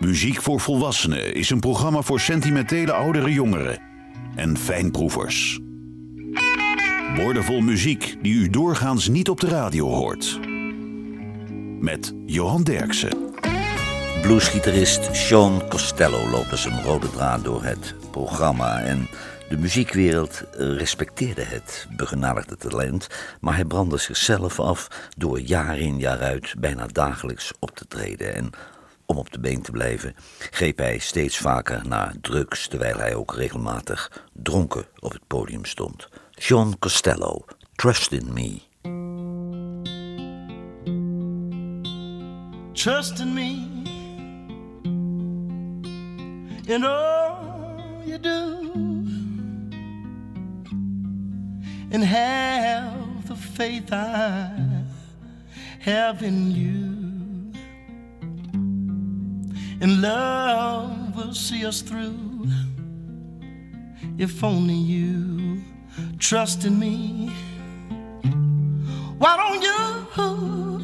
Muziek voor Volwassenen is een programma voor sentimentele oudere jongeren en fijnproevers. Woordenvol muziek die u doorgaans niet op de radio hoort. Met Johan Derksen. Bluesgitarist Sean Costello loopt als een rode draad door het programma. En de muziekwereld respecteerde het begenadigde talent, maar hij brandde zichzelf af door jaar in jaar uit bijna dagelijks op te treden. En om op de been te blijven, greep hij steeds vaker naar drugs, terwijl hij ook regelmatig dronken op het podium stond. Sean Costello, Trust in Me. Trust in me in all you do, and have the faith I have in you. And love will see us through if only you trust in me. Why don't you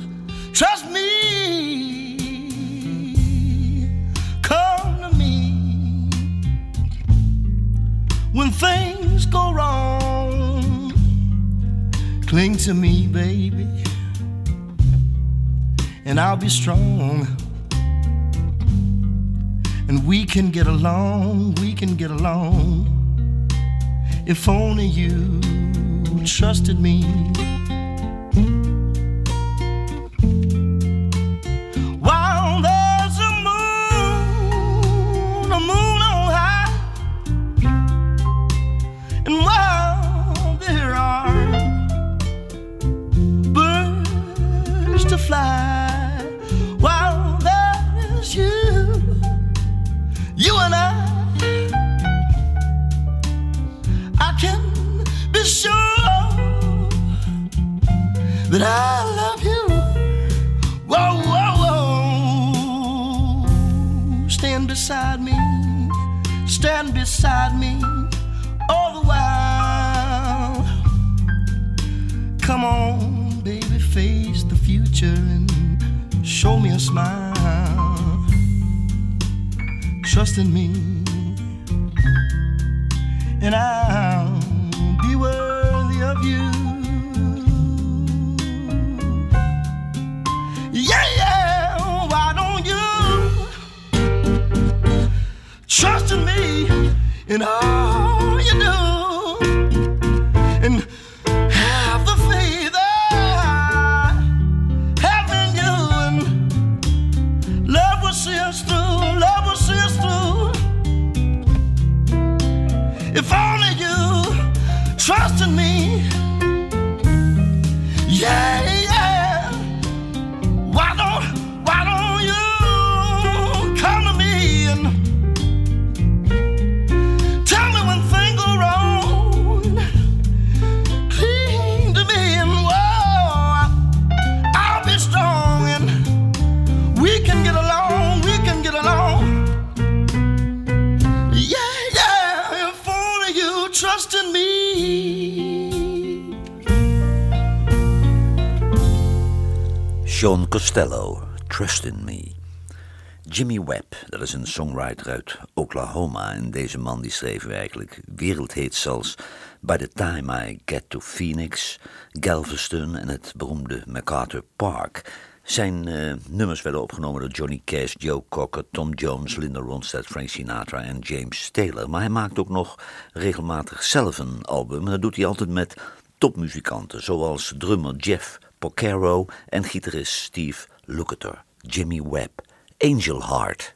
trust me? Come to me when things go wrong. Cling to me, baby, and I'll be strong and we can get along, we can get along. If only you trusted me. If only you trust in me. Yeah. Sean Costello, Trust in Me. Jimmy Webb, dat is een songwriter uit Oklahoma. En deze man die schreef eigenlijk wereldhits als By the Time I Get to Phoenix, Galveston en het beroemde MacArthur Park. Zijn eh, nummers werden opgenomen door Johnny Cash, Joe Cocker, Tom Jones, Linda Ronstadt, Frank Sinatra en James Taylor. Maar hij maakt ook nog regelmatig zelf een album. En dat doet hij altijd met topmuzikanten, zoals drummer Jeff Porcaro en gitarist Steve Lukather. Jimmy Webb, Angel Heart.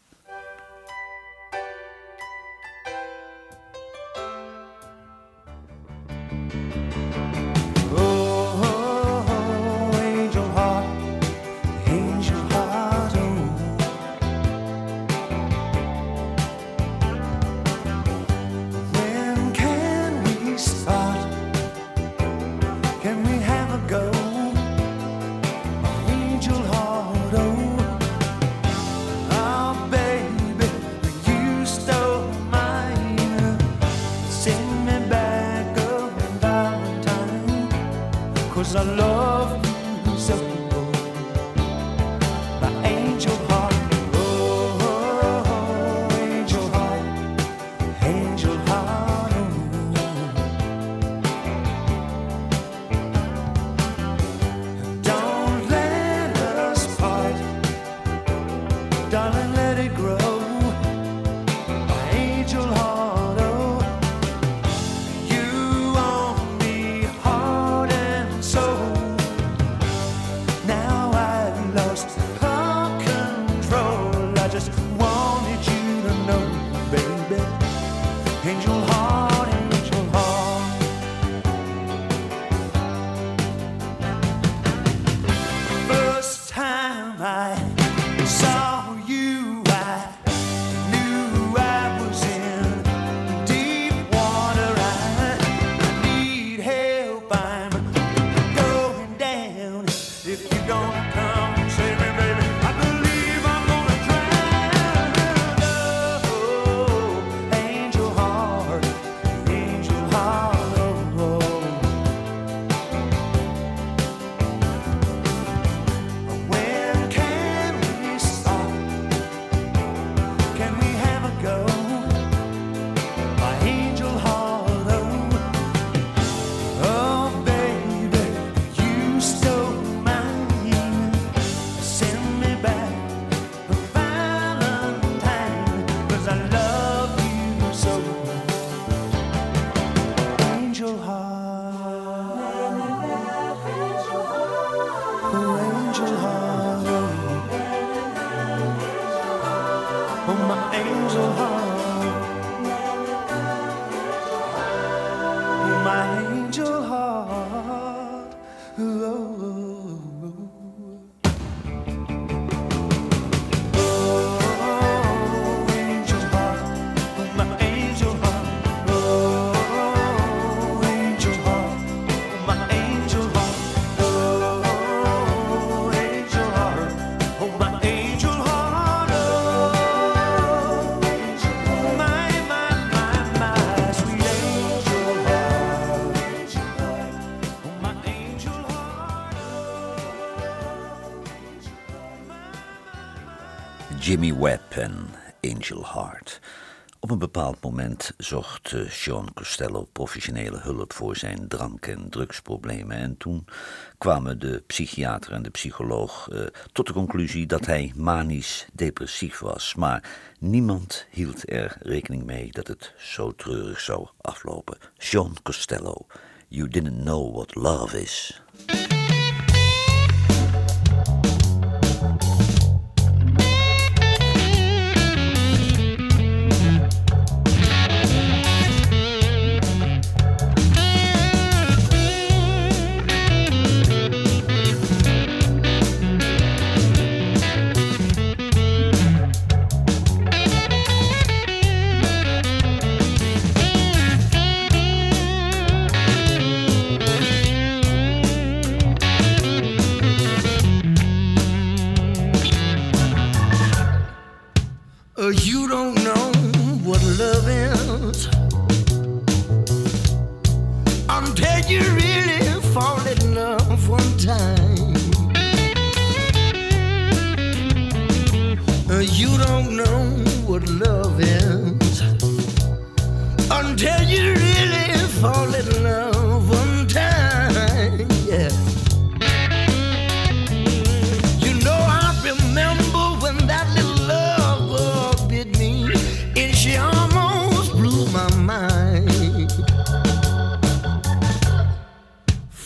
Jimmy Webb en Angel Heart. Op een bepaald moment zocht eh, Sean Costello professionele hulp voor zijn drank- en drugsproblemen. En toen kwamen de psychiater en de psycholoog eh, tot de conclusie dat hij manisch depressief was. Maar niemand hield er rekening mee dat het zo treurig zou aflopen. Sean Costello, You Didn't Know What Love Is.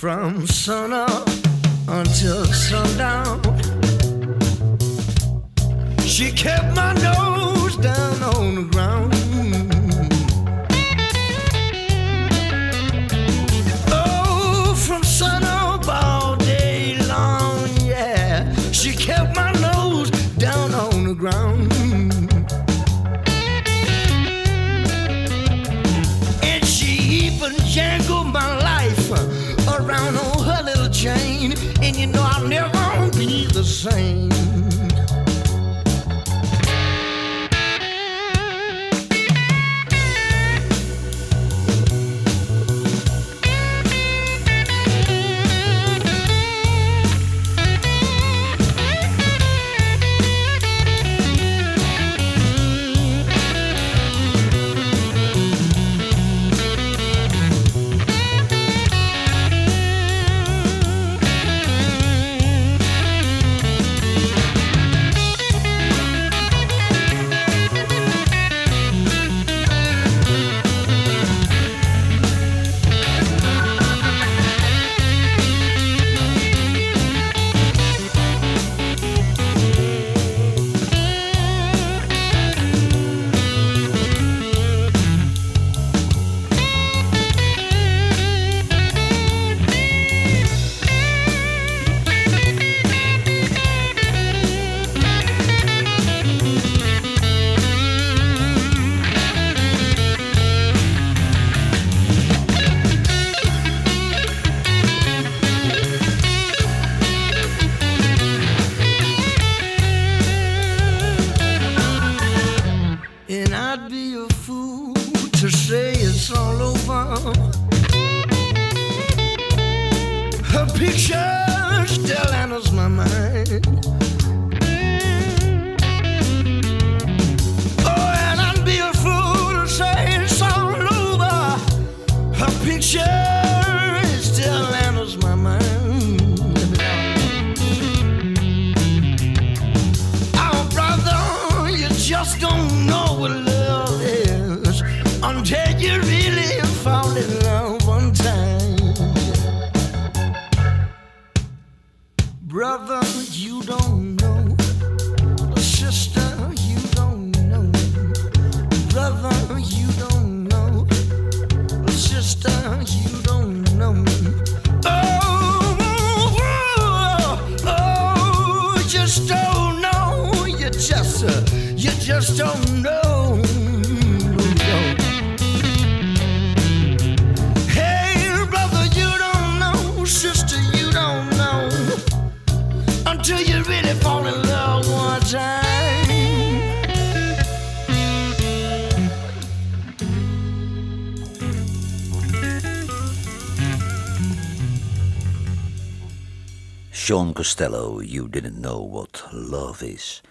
from sun up until sundown. She kept my nose down on the ground. and you know I'll never be the same. John Costello, You Didn't Know What Love Is.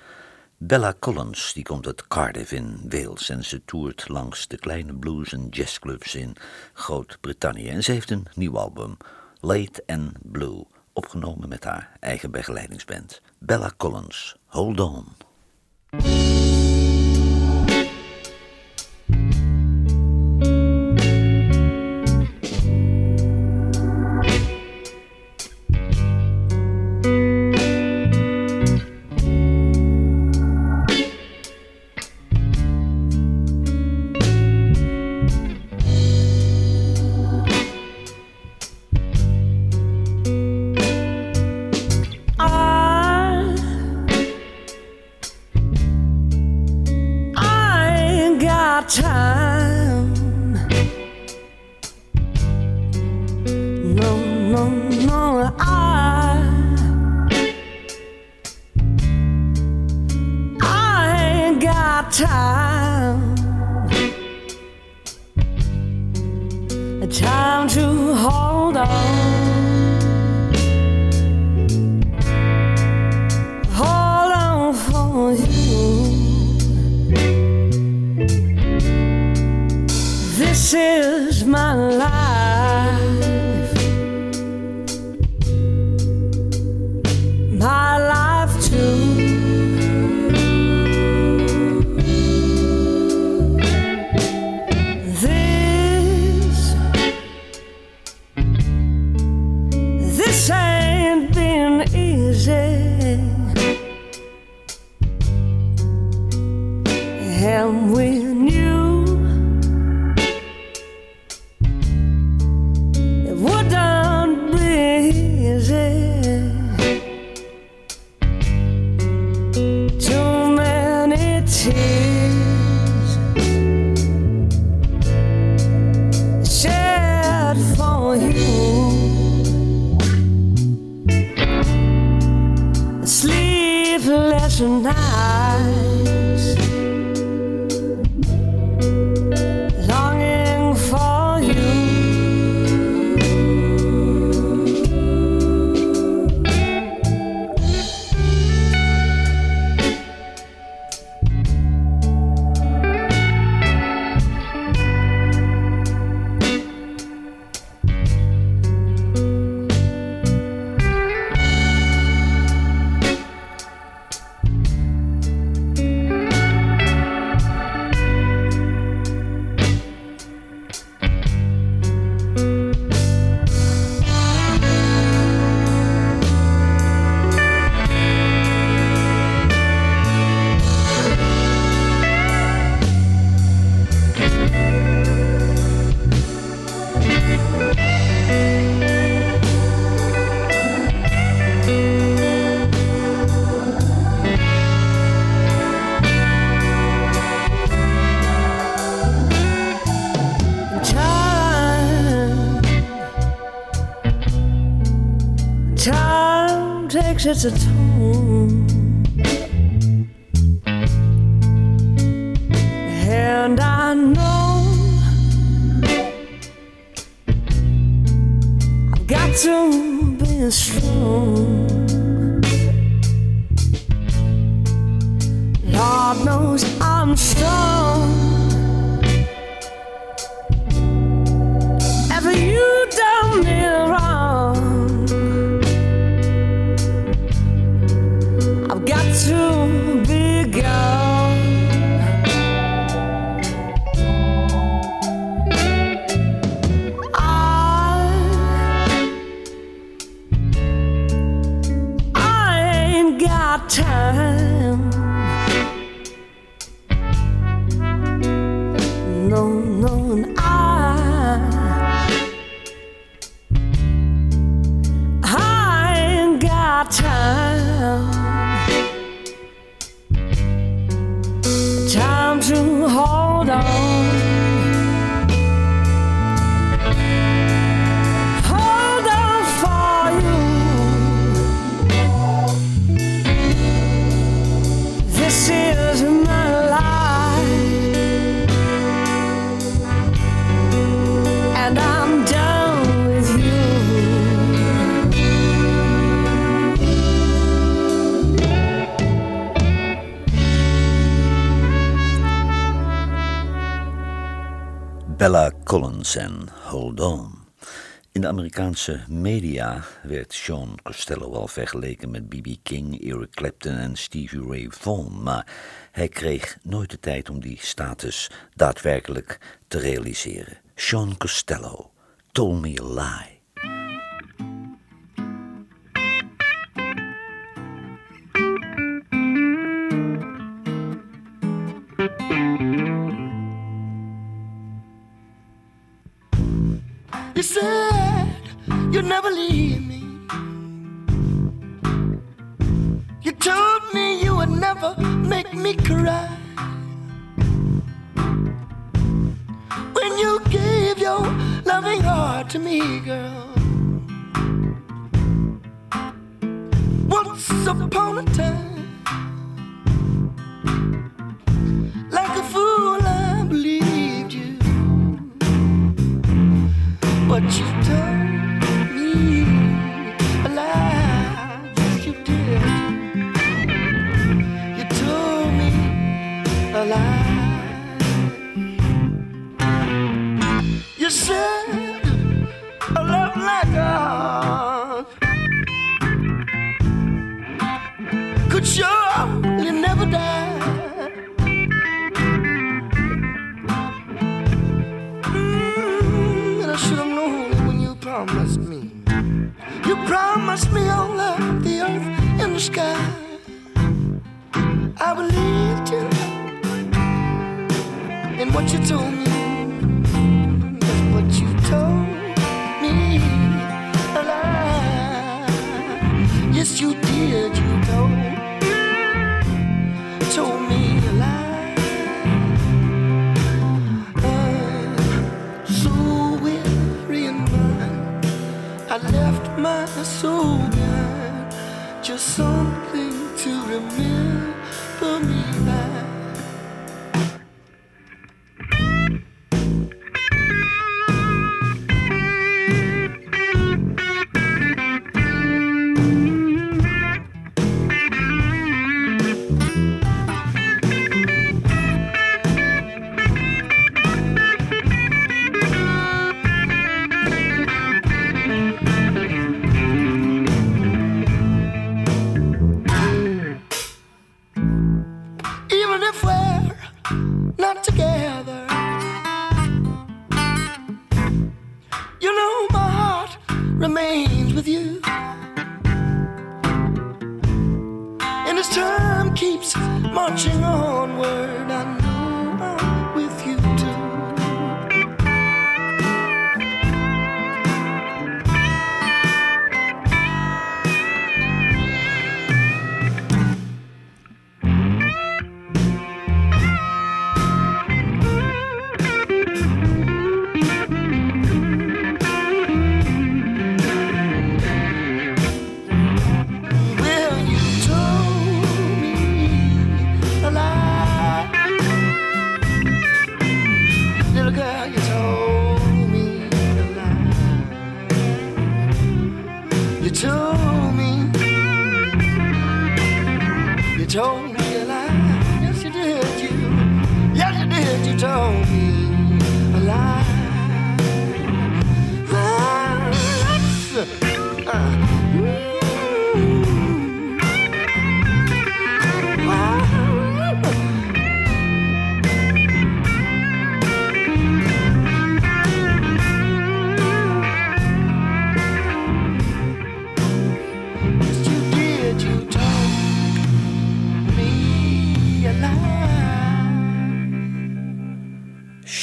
Bella Collins die komt uit Cardiff in Wales en ze toert langs de kleine blues- en jazzclubs in Groot-Brittannië. En ze heeft een nieuw album, Late and Blue, opgenomen met haar eigen begeleidingsband. Bella Collins, Hold On. it's a. en Hold On. In de Amerikaanse media werd Sean Costello al vergeleken met B.B. King, Eric Clapton en Stevie Ray Vaughan, maar hij kreeg nooit de tijd om die status daadwerkelijk te realiseren. Sean Costello, Told Me a Lie. You said you'd never leave me. You told me you would never make me cry. When you gave your loving heart to me, girl. Once upon a time, you told sky. I believed you and what you told me. But what you told me a lie. Yes, you did. You told told me a lie. So weary and blind. I left my soul. Just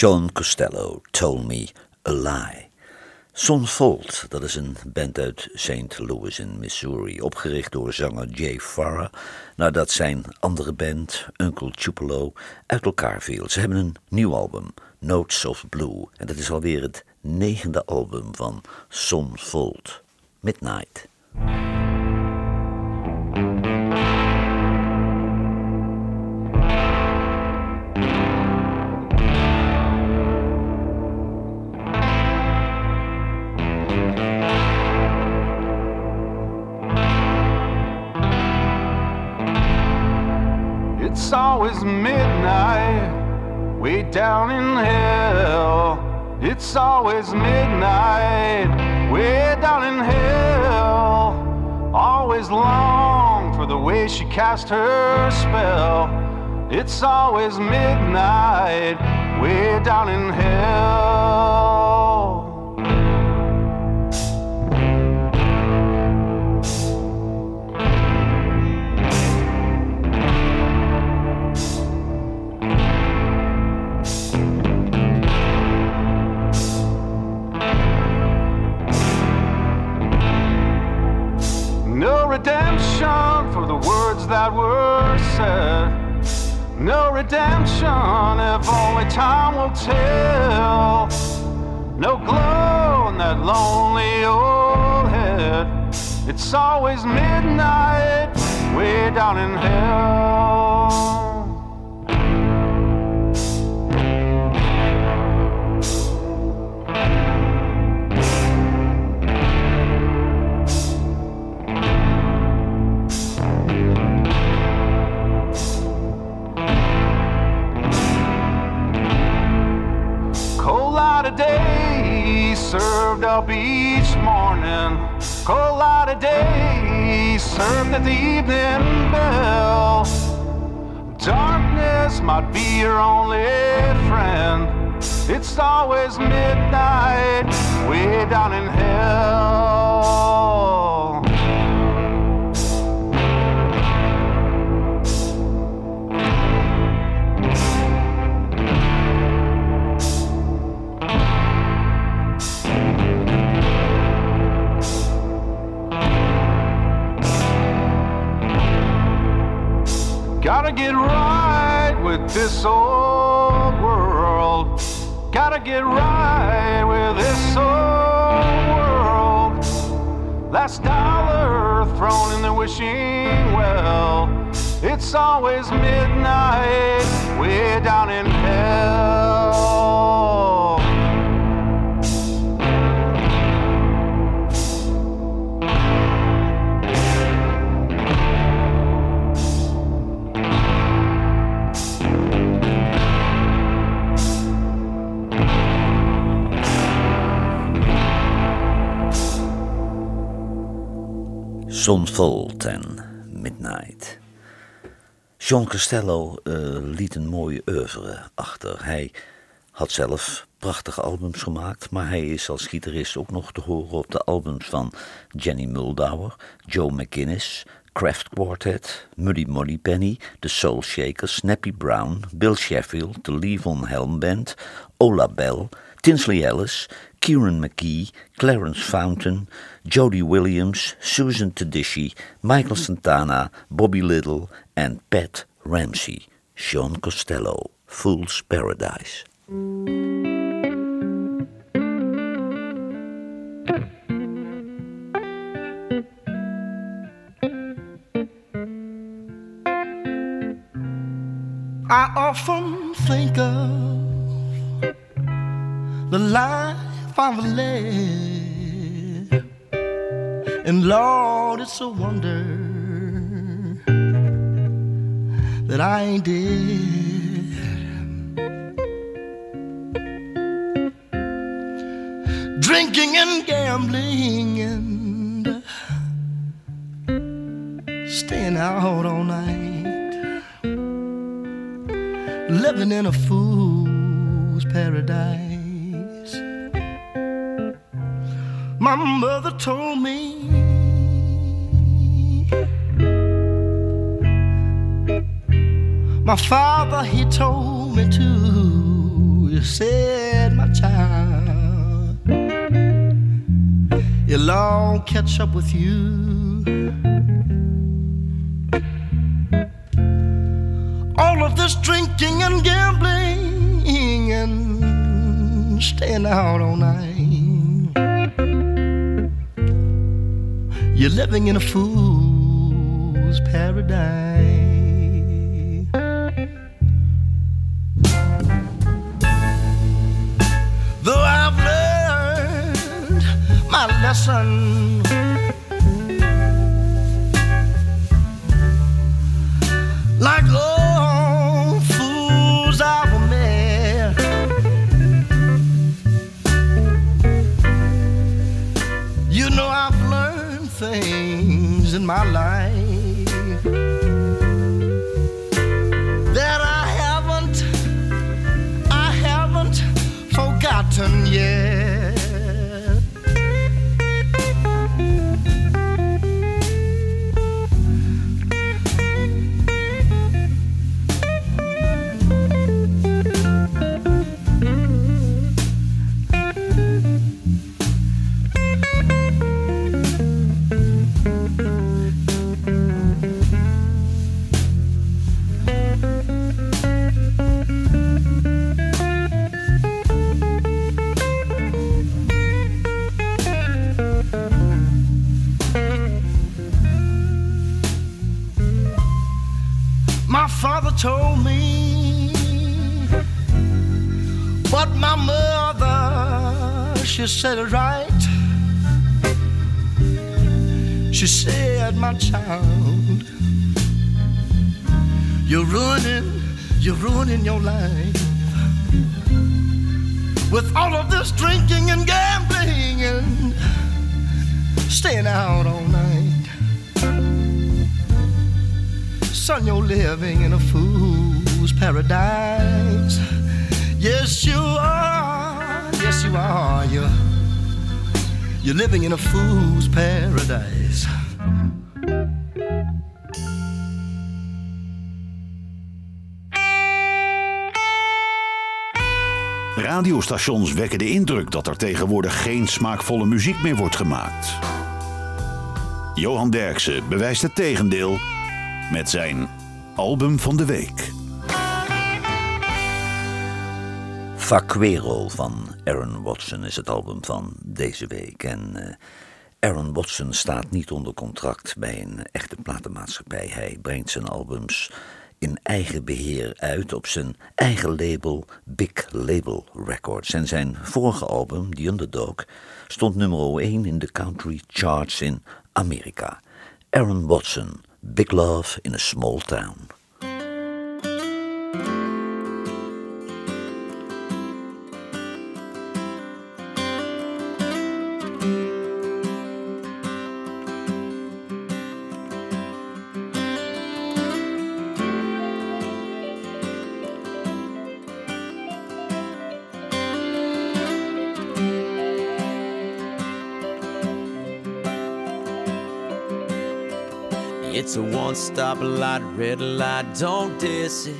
Sean Costello told me a lie. Son Fold, dat is een band uit St. Louis in Missouri, opgericht door zanger Jay Farah, nadat zijn andere band, Uncle Tupelo, uit elkaar viel. Ze hebben een nieuw album, Notes of Blue, en dat is alweer het negende album van Son Fold, Midnight. Down in hell. It's always midnight, way down in hell. Always long for the way she cast her spell. It's always midnight, way down in hell. Gotta get right with this old world. Gotta get right with this old world. Last dollar thrown in the wishing well. It's always midnight, way down in hell. Zonfold en Midnight. John Costello eh, liet een mooi oeuvre achter. Hij had zelf prachtige albums gemaakt, maar hij is als gitarist ook nog te horen op de albums van Jenny Muldauer, Joe McGinnis, Kraft Quartet, Muddy Molly Penny, The Soul Shakers, Snappy Brown, Bill Sheffield, The Levon Helm Band, Ola Bell, Tinsley Ellis, Kieran McKee, Clarence Fountain, Jody Williams, Susan Tedeschi, Michael Santana, Bobby Little and Pat Ramsey. Sean Costello, Fool's Paradise. I often think of the life I've led, and Lord, it's a wonder that I ain't dead. Drinking and gambling and staying out all night living in a fool's paradise. My mother told me my father he told me too. You said, my child, it'll all catch up with you. All of this drinking and gambling and staying out all night. You're living in a fool's paradise. Though I've learned my lesson. Son, you're living in a fool's paradise. Yes, you are. Yes, you are. You're, living in a fool's paradise. Radiostations wekken de indruk dat er tegenwoordig geen smaakvolle muziek meer wordt gemaakt. Johan Derksen bewijst het tegendeel met zijn album van de week. Vaquero van Aaron Watson is het album van deze week. En eh, Aaron Watson staat niet onder contract bij een echte platenmaatschappij. Hij brengt zijn albums in eigen beheer uit op zijn eigen label Big Label Records. En zijn vorige album, The Underdog, stond nummer 1 in de country charts in Amerika. Aaron Watson, Big Love in a Small Town. It's a one stop light, red light, don't diss it.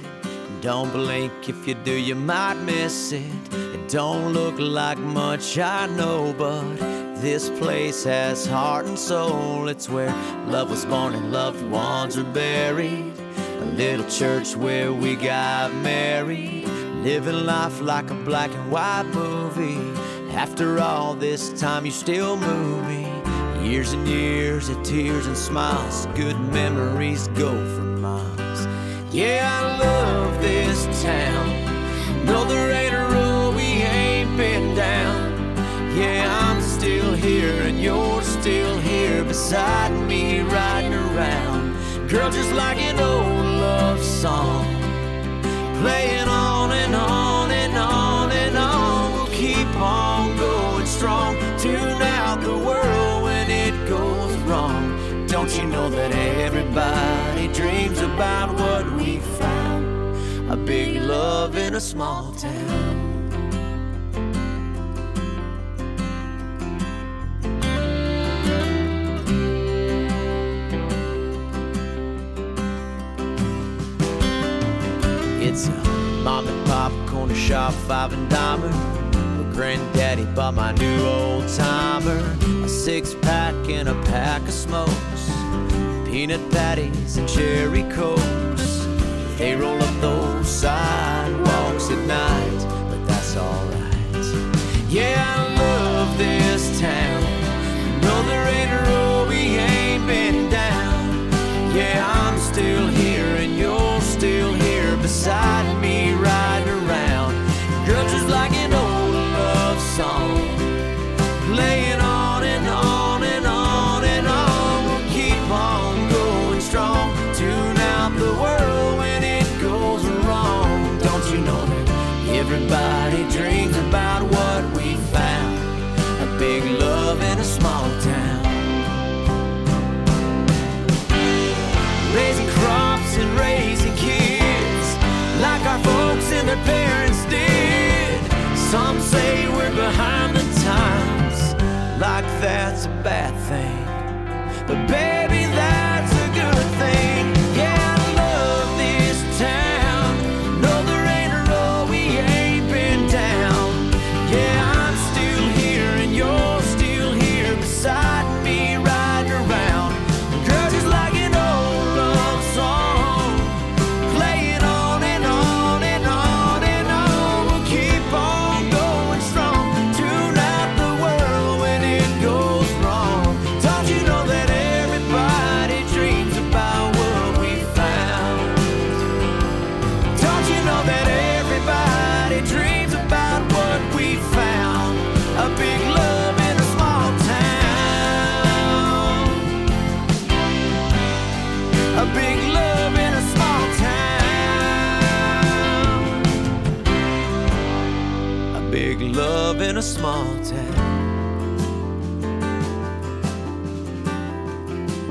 Don't blink, if you do, you might miss it. It don't look like much, I know, but this place has heart and soul. It's where love was born and loved ones are buried. A little church where we got married. Living life like a black and white movie. After all this time, you still move me. Years and years of tears and smiles, good memories go for miles. Yeah, I love this town. No, there ain't a road we ain't been down. Yeah, I'm still here and you're still here beside me, riding around. Girl, just like an old love song, playing on and on and on Don't you know that everybody dreams about what we found? A big love in a small town. It's a Mom and pop, corner shop, five and dimer. Granddaddy bought my new old timer. A six pack and a pack of smokes. Peanut patties and cherry cokes. They roll up those sidewalks that's a small town.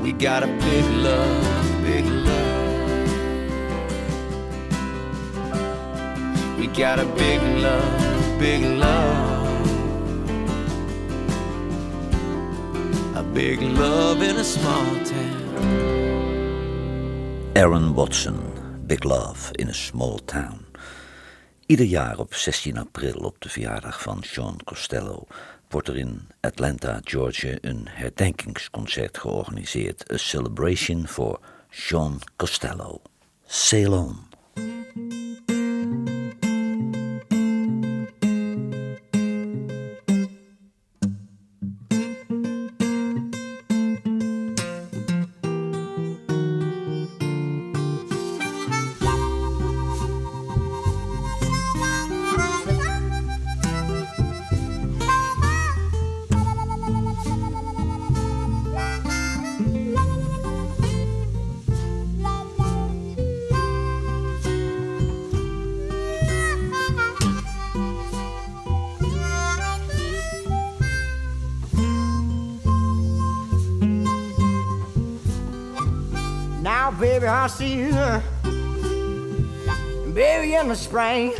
We got a big love, big love. We got a big love, big love. A big love in a small town. Aaron Watson, Big Love in a Small Town. Ieder jaar op 16 april, op de verjaardag van Sean Costello, wordt er in Atlanta, Georgia, een herdenkingsconcert georganiseerd. A celebration for Sean Costello. Sail on. Baby, I see you, baby, in the spring.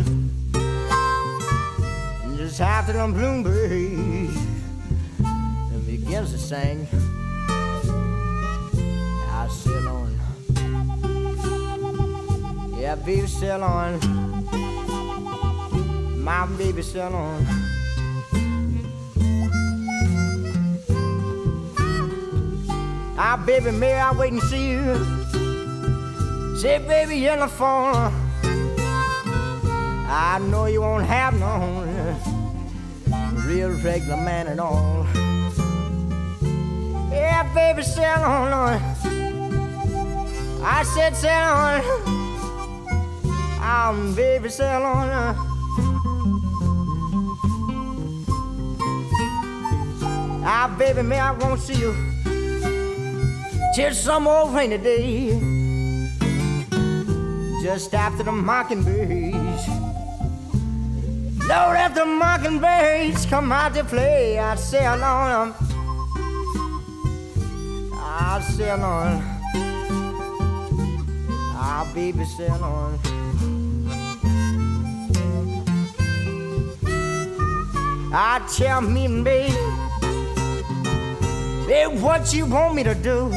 Just after them bluebirds and begins to sing, I sit on. Yeah, baby, still on. My baby still on. Ah, baby, may I wait and see you? Say, baby, the phone. I know you won't have no real regular man at all. Yeah, baby, sail on. I said, sail on. Um, baby, sail on. Ah, baby, may I won't see you till some old rainy day. Just after the mockingbirds. After the mockingbirds come out to play, I sail on 'em. I sail on. Ah, baby, sail on. I tell me, baby, baby, what you want me to do?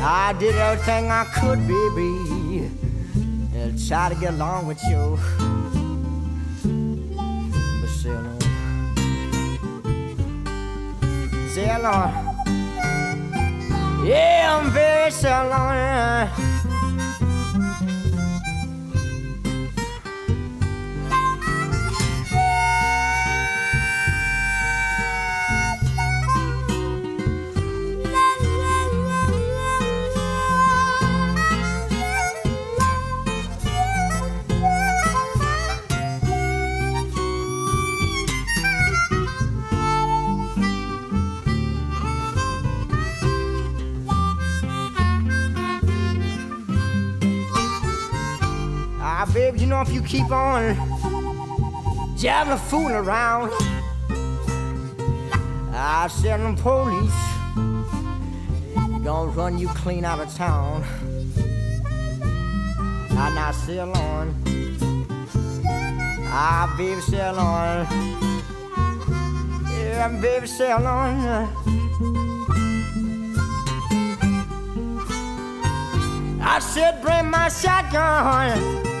I did everything I could, baby. And try to get along with you. But sail on. Sail on. Yeah, I'm very sail on. If you keep on jabbing fooling around, I'll send them police. Gonna run you clean out of town. I now sail on. Ah, baby, sail on. Yeah, baby, sail on. I said, bring my shotgun,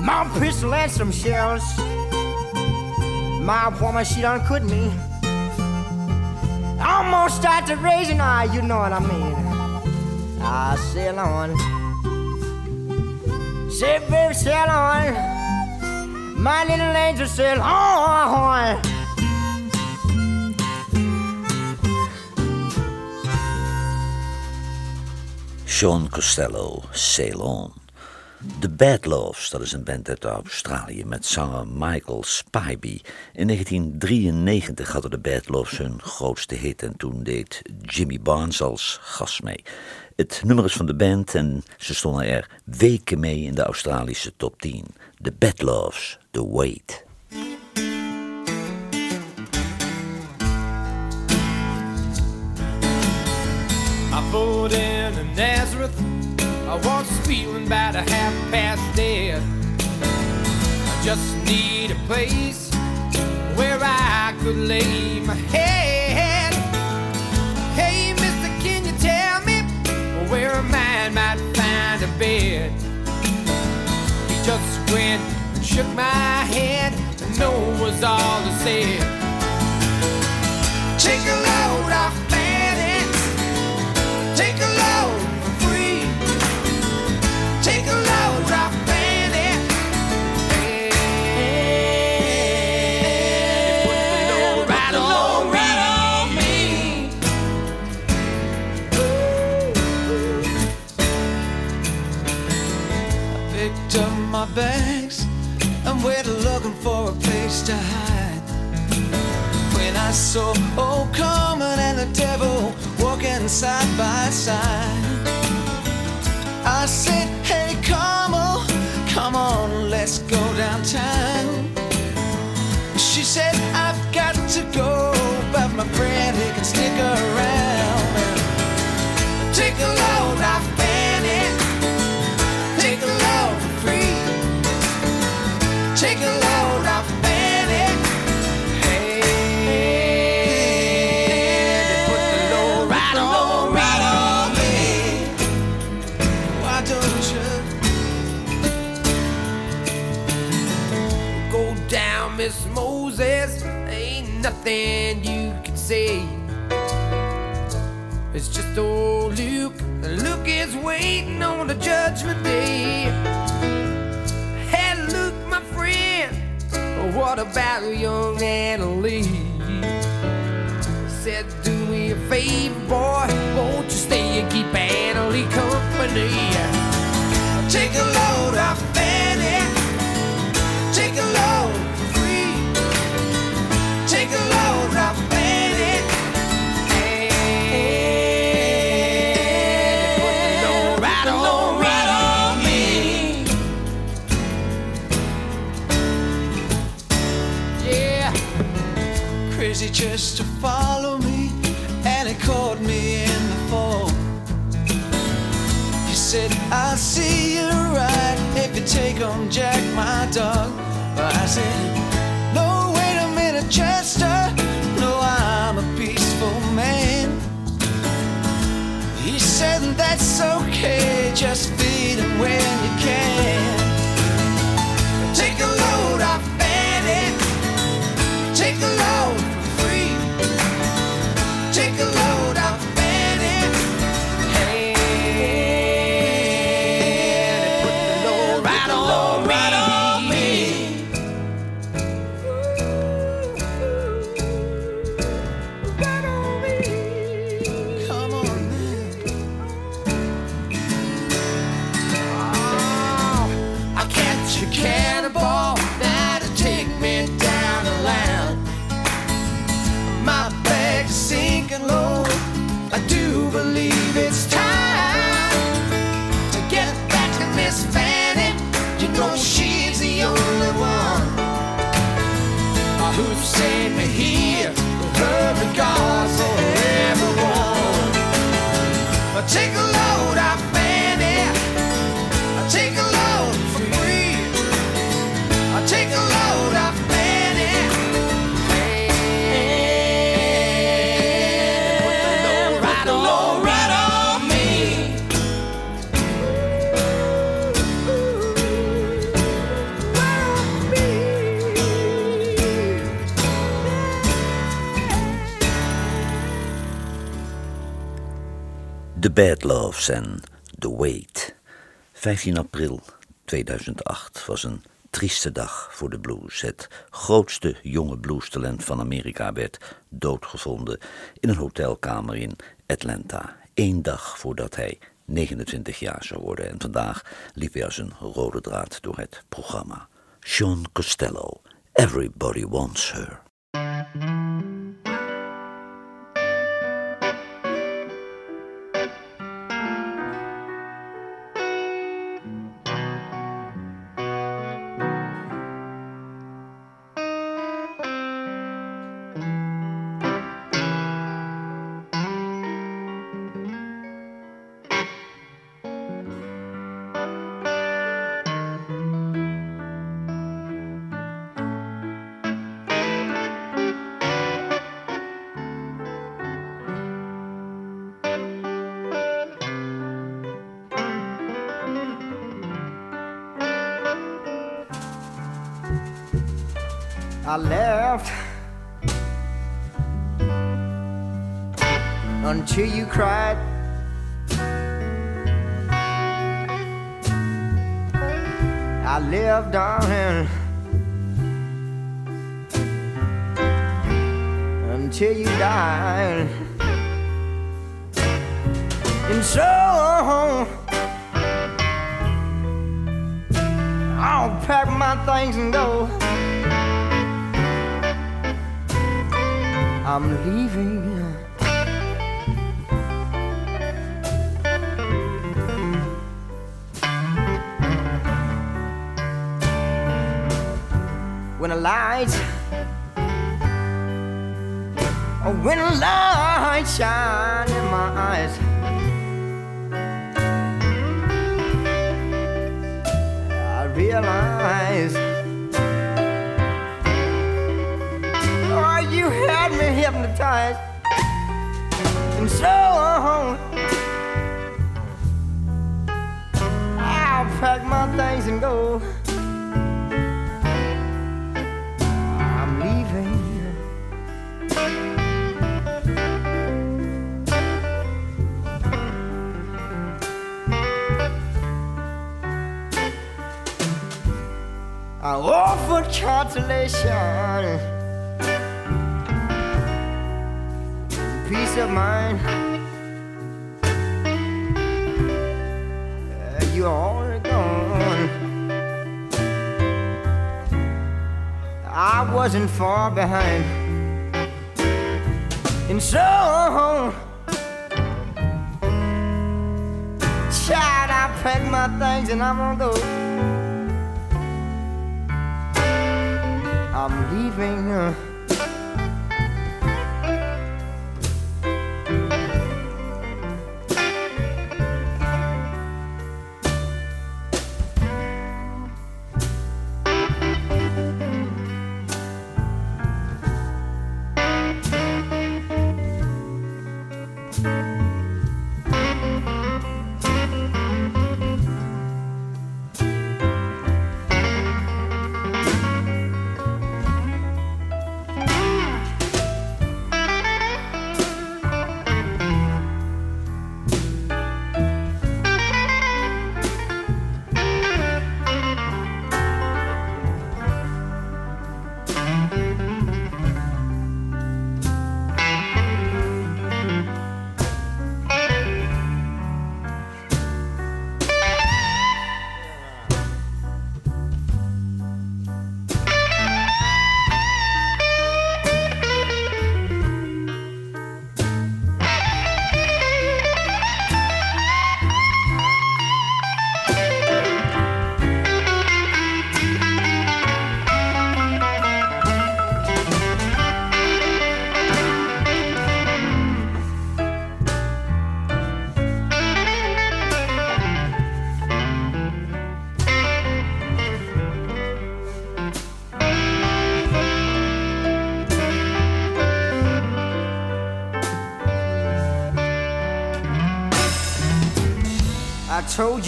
my pistol, and some shells. My woman, she done quit me. To raise an eye, you know what I mean. I sail on. Say, baby, sail on. My little angel sail on. Sean Costello, Sail On. The Bad Loves, dat is een band uit Australië met zanger Michael Spivey. In 1993 hadden de Bad Loves hun grootste hit en toen deed Jimmy Barnes als gast mee. Het nummer is van de band en ze stonden er weken mee in de Australische top 10. The Bad Loves, The Wait. I Nazareth. I was feeling about a half past dead. I just need a place where I could lay my head. Hey, mister, can you tell me where a man might find a bed? He just went and shook my head, and no was all he said. Take a load off to hide. When I saw oh, Old Common and the devil walking side by side, I said, Hey, Carmen, come on, let's go downtown. She said, I've got to go, but my friend, he can stick around. Nothing you can say. It's just old Luke, Luke is waiting on the judgment day. Hey, Luke, my friend, what about young Anna Lee? Said, do me a favor, boy, won't you stay and keep Anna Lee company? Take a load off Fanny, take a load just to follow take a load off The Bad Loves en The Wait. 15 april 2008 was een trieste dag voor de blues. Het grootste jonge bluestalent van Amerika werd doodgevonden in een hotelkamer in Atlanta. Eén dag voordat hij 29 jaar zou worden. En vandaag liep hij als een rode draad door het programma. Sean Costello, Everybody Wants Her. I left until you cried. I lived on until you died. And so I'll pack my things and go. I'm leaving. When the lights, oh, when the lights shines in my eyes, So I'll pack my things and go. I'm leaving. I offered consolation. Peace of mind. Uh, you're already gone. I wasn't far behind. And so, child, I pack my things and I'm gonna go. I'm leaving. Uh,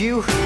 you.